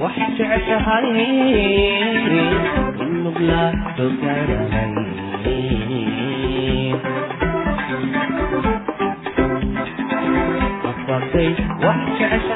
وحشعشهري من مبلغ تكرمي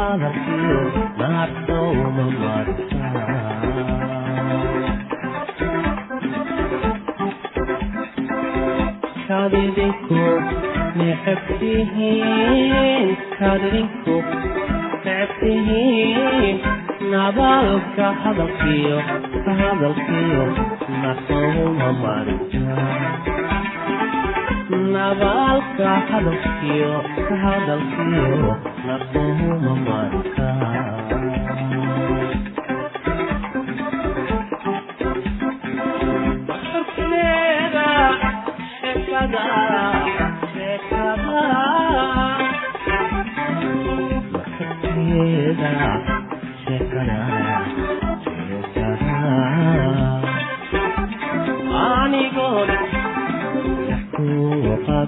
hadalkiyo maartooda martaa kadidinku necabtihiin kadidinku necabtihiin nabaalka hadalkiyo hadalkiyo nasooma martaa nabaalka hadalkiyo ka hadalkiyo laquuma marka Shekada, shekada, shekada.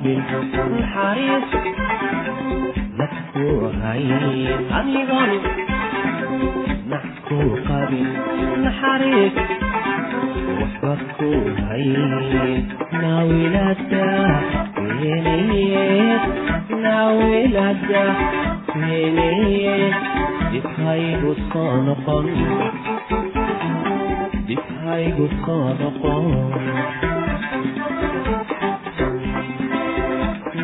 qalbin naxariis dadku hayay adigoon naxku qabin naxariis waxba ku hayay naawilada weenaye naawilada weenaye dibhaygu soo noqon dibhaygu soo noqon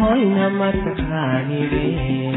hoyna ma taqaanidin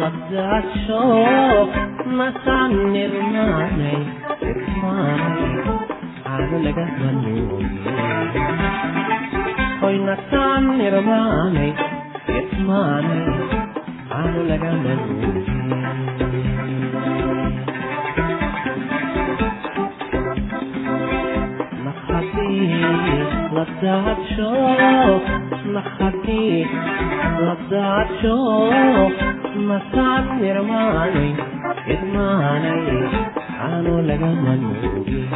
laad shoog masaan nirmaanay caano laga hoy nasaan nirmaanay irmaanay caano laga manuuy لقد شوق لقد شوق masaad yarmaanay idmaanay aanu lagama nuugin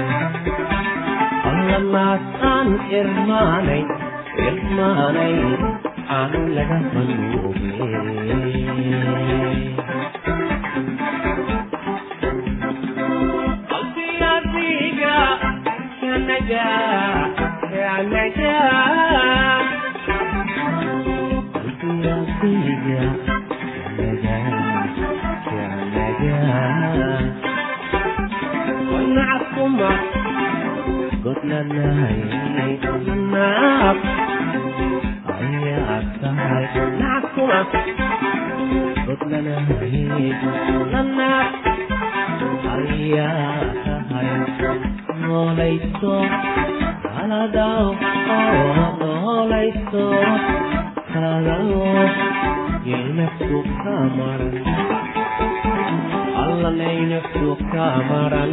allamaad aan irmaanay irmaanay aanu lagama nuugin قلبي يا فيك يا نجاح يا نجاح maaf God na nahay hanap Ang niya at kahit nakumak God na nahay hanap Ang niya at kahit nolayso Kala daw oo nolayso Kala daw yay nafsu kamaran. Allah lay nafsu kamaran.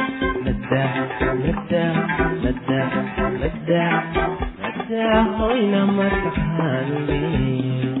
madax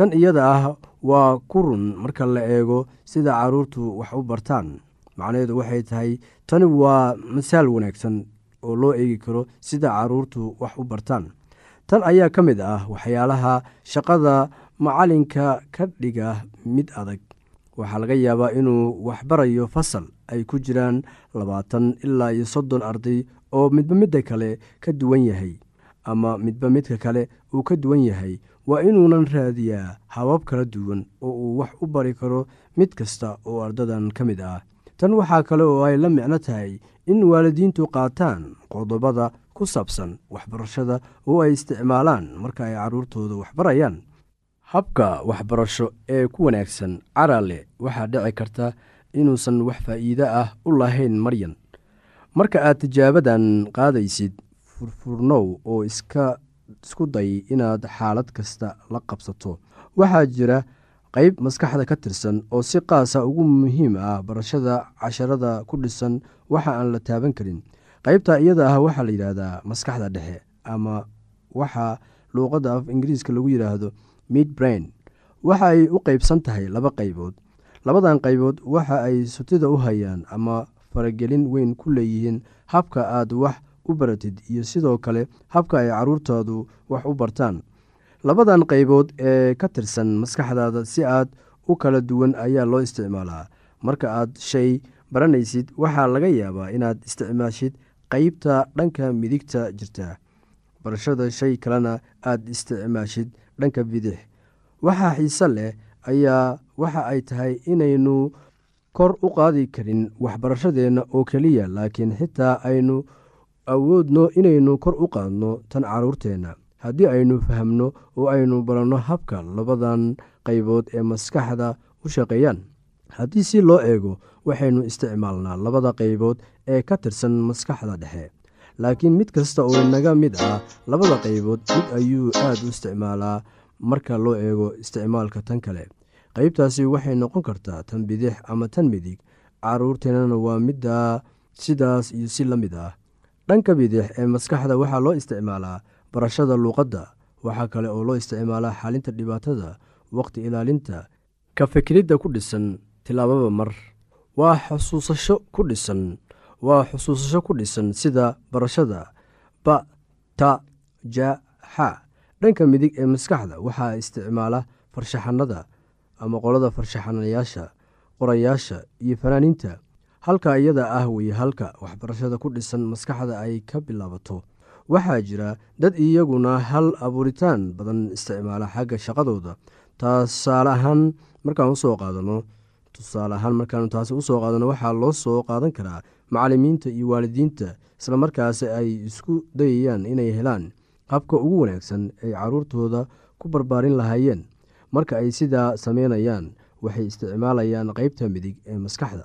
tan iyada ah waa ku run marka la eego sida carruurtu wax u bartaan. Macnaheedu waxay tahay tani waa masaal wanaagsan oo loo eegi karo sida carruurtu wax u bartaan. Tan ayaa ka mid ah waxyaalaha shaqada macalinka ka dhiga mid adag. Waxaa laga yaabaa inuu waxbarayo fasal ay ku jiraan labaatan ilaa iyo soddon arday oo midba midda kale ka duwan yahay ama midba midka kale uu ka duwan yahay waa inuunan raadiyaa habab kala duwan oo uu wax u bari karo mid kasta oo ardadan ka mid ah. Tan waxaa kale oo ay la micno tahay in waalidiintu qaataan qodobada ku saabsan waxbarashada oo ay isticmaalaan marka ay carruurtooda waxbarayaan. Habka waxbarasho ee ku wanaagsan carale waxaa dhici karta inuusan wax faa'iide ah u lahayn maryan. Marka aad tijaabadan qaadaysid furfurnow oo iska isku day inaad xaalad kasta la qabsato. Waxaa jira qayb maskaxda ka tirsan oo si qaasa ugu muhiim ah barashada casharada ku dhisan waxa aan la taaban karin. Qaybta iyada ah waxaa la yidhaahdaa maskaxda dhexe ama waxa luuqadda af ingiriiska lagu yidhaahdo mid brain. Waxa ay u qeybsan tahay laba qaybood. Labadan qaybood waxa ay sutida u hayaan ama faragelin weyn ku leeyihiin habka aad wax u baratid iyo sidoo kale habka ay caruurtaadu wax u bartaan. Labadan qaybood ee ka tirsan maskaxdaada si aad u kala duwan ayaa loo isticmaalaa. Marka aad shay baranaysid waxaa laga yaabaa inaad isticmaashid qeybta dhanka midigta jirta. Barashada shay kalena aad isticmaashid dhanka bidix. Waxaa xiise leh ayaa waxa ay tahay inaynu kor u qaadi karin waxbarashadeenna oo keliya laakiin xitaa aynu awoodno inaynu kor u qaadno tan caruurteenna haddii aynu fahamno oo aynu baranno habka labadan qaybood ee maskaxda u shaqeeyaan haddii si loo eego waxaynu isticmaalnaa labada qaybood ee ka tirsan maskaxda dhexe. Laakiin mid kasta oo naga mid ah labada qaybood mid ayuu aada u isticmaalaa marka loo eego isticmaalka tan kale. Qaybtaasi waxay noqon kartaa tan bidix ama tan midig. Caruurteennana waa middaa sidaas iyo si la mid ah dhanka bidix ee maskaxda waxaa loo isticmaalaa barashada luuqadda waxaa kale oo loo isticmaalaa xalinta dhibaatada waqti ilaalinta ka fikiridda ku dhisan tilaababa mar waa xusuusasho ku dhisan waa xusuusasho ku dhisan sida barashada ba ta ja xa dhanka midig ee maskaxda waxaa isticmaala farshaxanada ama qolada farshaxanayaasha qorayaasha iyo fanaaniinta halka iyada ah weye halka waxbarashada ku dhisan maskaxda ay ka bilaabato. Waxaa jira dad iyaguna hal abuuritaan badan isticmaala xagga shaqadooda. Tusaale ahaan markaan u soo qaadano tusaale ahaan markaanu taasi u soo qaadano waxaa loo soo qaadan karaa macalimiinta iyo waalidiinta islamarkaasi ay isku dayayaan inay helaan habka ugu wanaagsan ay caruurtooda ku barbaarin lahaayeen. Marka ay sidaa sameynayaan waxay isticmaalayaan qeybta midig ee maskaxda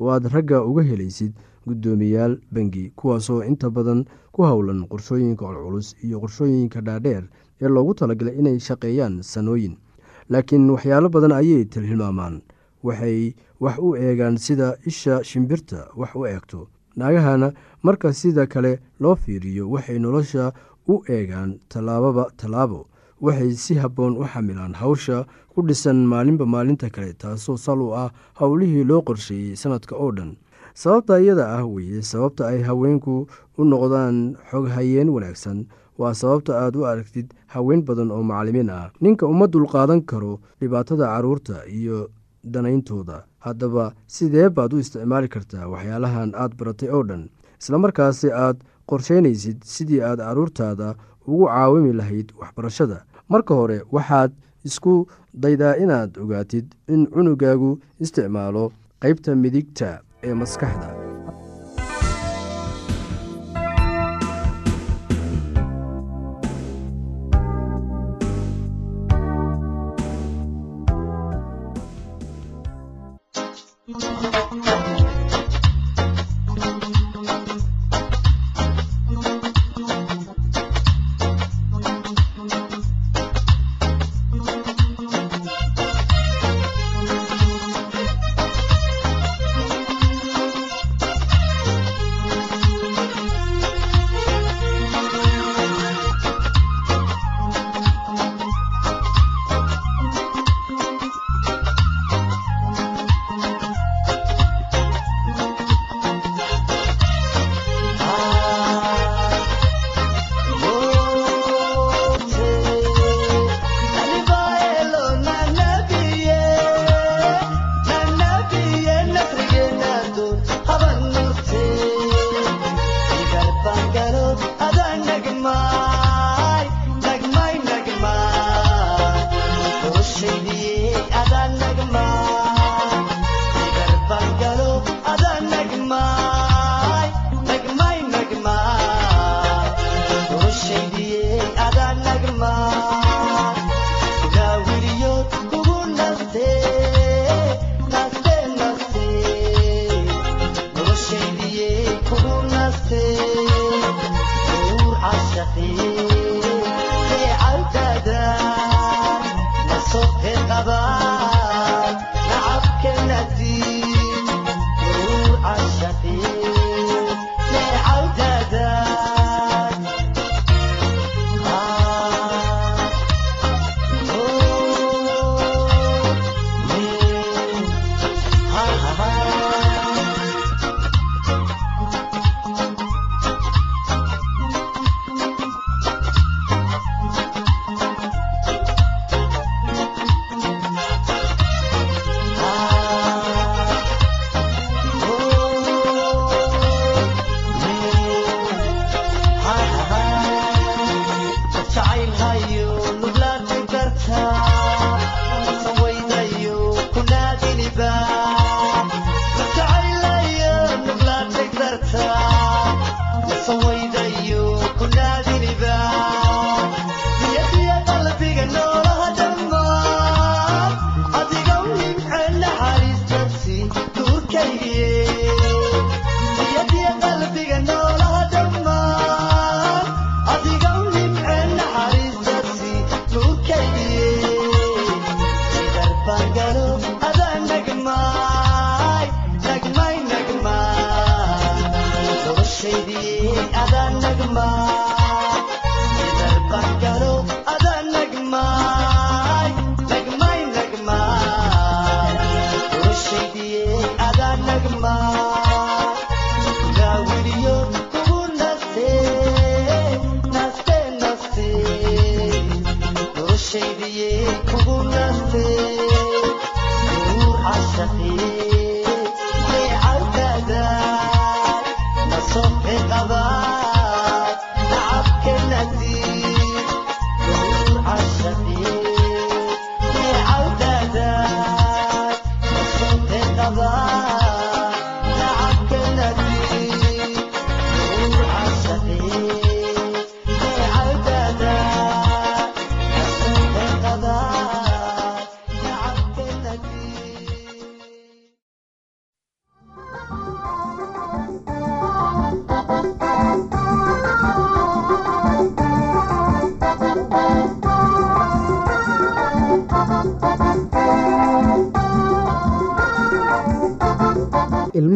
oo aad ragga uga helaysid guddoomiyaal bangi kuwaasoo inta badan ku howlan qorshooyinka culculus iyo qorshooyinka dhaadheer ee loogu talagalay inay shaqeeyaan sanooyin. Laakiin waxyaalo badan ayay tilmaamaan. Waxay wax u eegaan sida isha shimbirta wax u eegto. Naagahana marka sida kale loo fiiriyo waxay nolosha u eegaan tallaababa tallaabo waxay si habboon u xamilaan hawsha ku dhisan maalinba maalinta kale taasoo sal u ah howlihii loo qorsheeyey sanadka oo dhan. Sababta iyada ah weye sababta ay haweenku u noqdaan xoghayeen wanaagsan waa sababta aad u aragtid haween badan oo macalimiin ah. Ninka uma dulqaadan karo dhibaatada carruurta iyo danayntooda. Haddaba sidee baad u isticmaali kartaa waxyaalahan aad baratay oo dhan? Islamarkaasi aad qorsheynaysid sidii aad caruurtaada ugu caawimi lahayd waxbarashada marka hore waxaad isku daydaa inaad ogaatid in cunugaagu isticmaalo qeybta midigta ee maskaxda shaydii adaanagma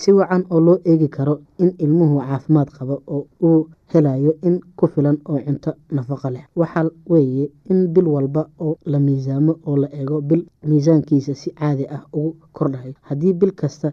si wacan oo loo eegi karo in ilmuhu caafimaad qabo oo uu helayo in ku filan oo cunto nafaqo leh. Waxaa weeye in bil walba oo la miisaamo oo la eego bil miisaankiisa si caadi ah ugu kordhayo haddii bil kasta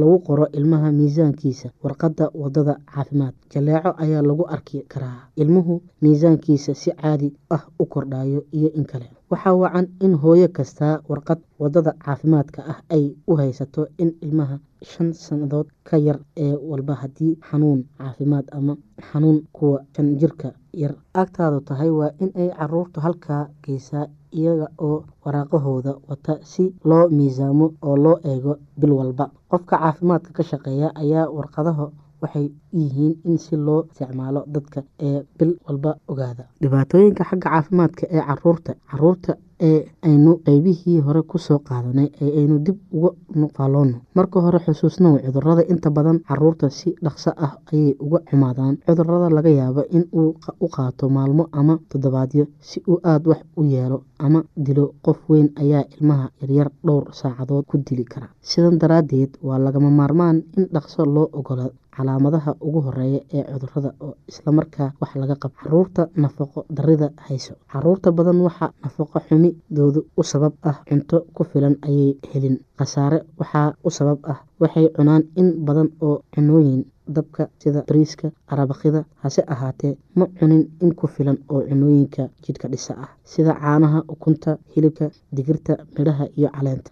lagu qoro ilmaha miisaankiisa warqadda waddada caafimaad jaleeco ayaa lagu arki karaa. Ilmuhu miisaankiisa si caadi ah u kordhayo iyo in kale waxaa wacan in hooyo kastaa warqad waddada caafimaadka ah ay u haysato in ilmaha shan sannadood ka yar ee walba haddii xanuun caafimaad ama xanuun kuwa shan jirka yar agtaadu tahay waa in ay caruurtu halkaa geysaa iyaga oo waraaqahooda wata si loo miisaamo oo loo eego bil walba. Qofka caafimaadka ka shaqeeya ayaa warqadaha waxay yihiin in si loo isticmaalo dadka ee bil walba ogaada. Dhibaatooyinka xagga caafimaadka ee carruurta carruurta ee aynu qeybihii hore ku soo qaadanay ee aynu dib uga nuqaaloono marka hore xusuusnow cudurrada inta badan carruurta si dhaqso ah ayay uga xumaadaan. Cudurada laga yaabo in uu u qaato maalmo ama toddobaadyo si uu aada wax u yeelo ama dilo. Qof weyn ayaa ilmaha yaryar dhowr saacadood ku dili kara. Sidan daraaddeed waa lagama maarmaan in dhaqso loo ogolo calaamadaha ugu horreeya ee cudurrada oo islamarkaa wax laga qabo. Caruurta nafaqo darida hayso. Caruurta badan waxaa nafaqo xumidoodu u sabab ah cunto ku filan ayay helin. Khasaare waxaa u sabab ah. Waxay cunaan in badan oo cunooyin dabka sida bariiska arabakida hase ahaatee ma cunin in ku filan oo cunooyinka jidhka dhisa ah sida caanaha ukunta hilibka digirta midhaha iyo caleenta.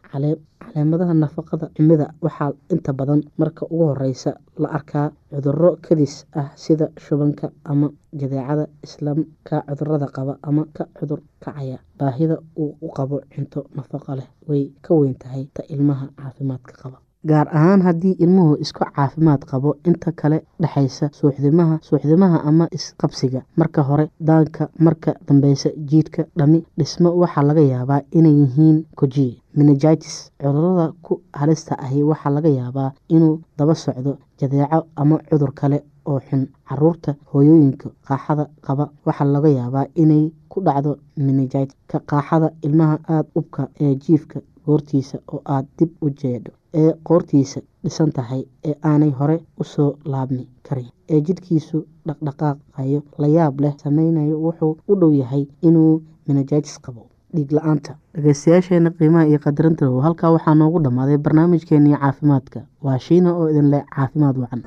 Caleemadaha nafaqada xumida waxaa inta badan marka ugu horeysa la arkaa cuduro kadis ah sida shubanka ama jadeecada islaamka cudurrada qaba ama ka cudur kacaya. Baahida uu u qabo cunto nafaqo leh way ka weyn tahay ta ilmaha caafimaadka qaba gaar ahaan haddii ilmuhu isku caafimaad qabo inta kale dhexaysa suuxdimaha suuxdimaha ama isqabsiga. Marka hore daanka marka dambeysa jiidhka dhami dhismo waxaa laga yaabaa inay yihiin kojiye menegitis cudurrada ku halista ahi waxaa laga yaabaa inuu daba socdo jadeeco ama cudur kale oo xun. Caruurta hooyooyinka qaaxada qaba waxaa laga yaabaa inay ku dhacdo menegit ka qaaxada ilmaha aada ubka ee jiifka goortiisa oo aada dib u jeedho ee qoortiisa dhisan tahay ee aanay hore u soo laabmi karin. Ee jidhkiisu dhaqdhaqaaqayo layaab leh sameynayo wuxuu u dhow yahay inuu menegitis qabo. Dhiig la'aanta dhegeystayaasheena qiimaha iyo qadarinta halkaa waxaa noogu dhammaaday barnaamijkeenii caafimaadka. Waa shiina oo idin leh caafimaad wacan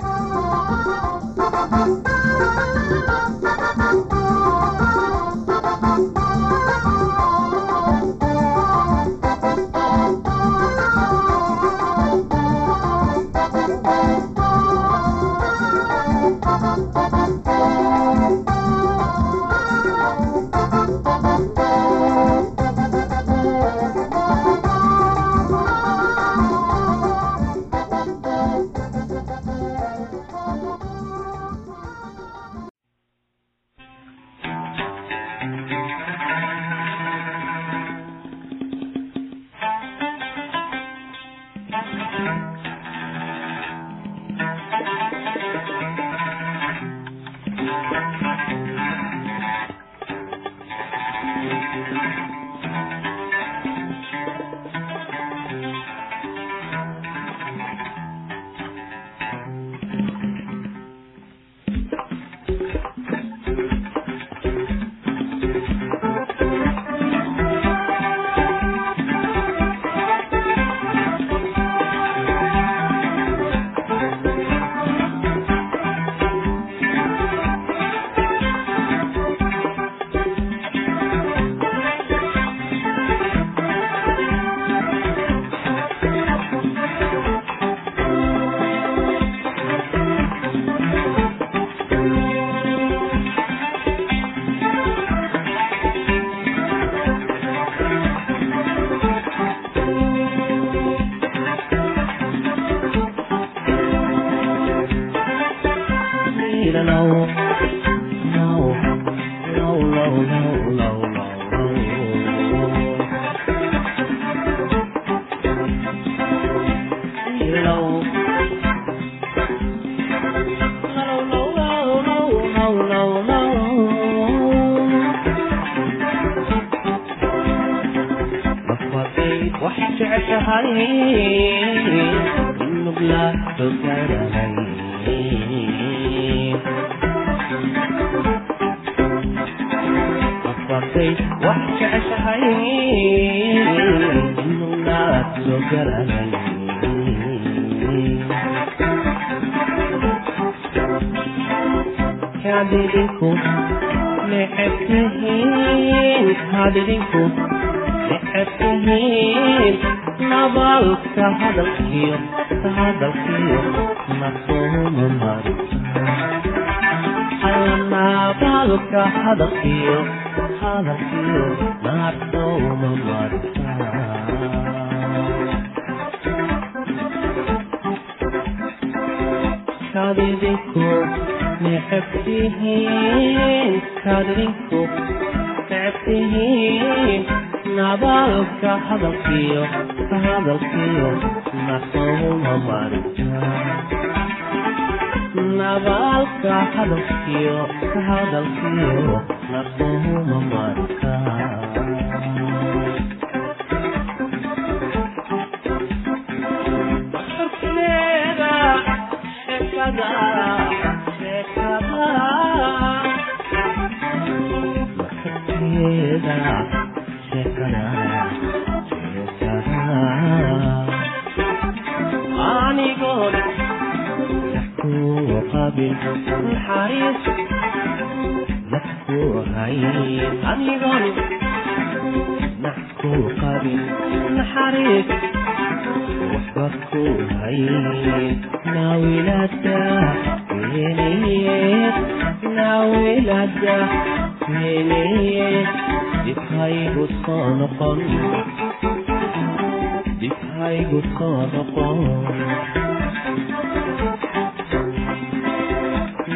jeclahay nugla doganahay afartay wax jeclahay nugla doganahay hadidinku necebtihiin hadidinku yihiin nabaalka hadalkiyo hadalkiyo nasoomamrinabaalka hadalkiyo hadalkiyo nasooma marin kadidinku necebtihiin kadidinku necebtihiin nabaalka hadalkiyo hadalkiyo nasaguma marnabaalka hadalkiyo hadalkiyo nasaguma marka rabin naxariis nafku hay adigoon nax ku qabin naxariis waxba ku hay naawilada weeneye naawilada weeneye dibhaygu soo noqon dibhaygu soo noqon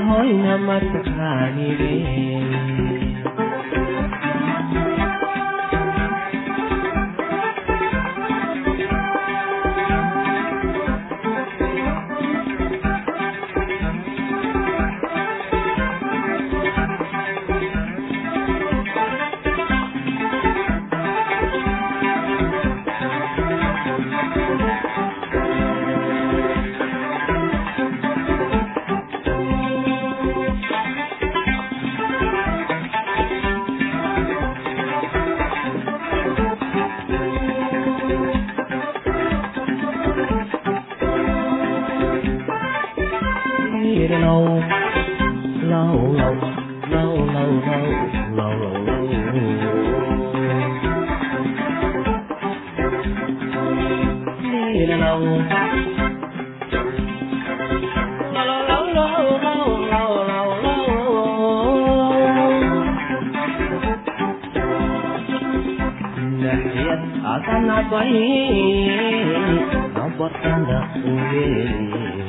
होइन मात्र खाने عسى العطيل عبر كان أولي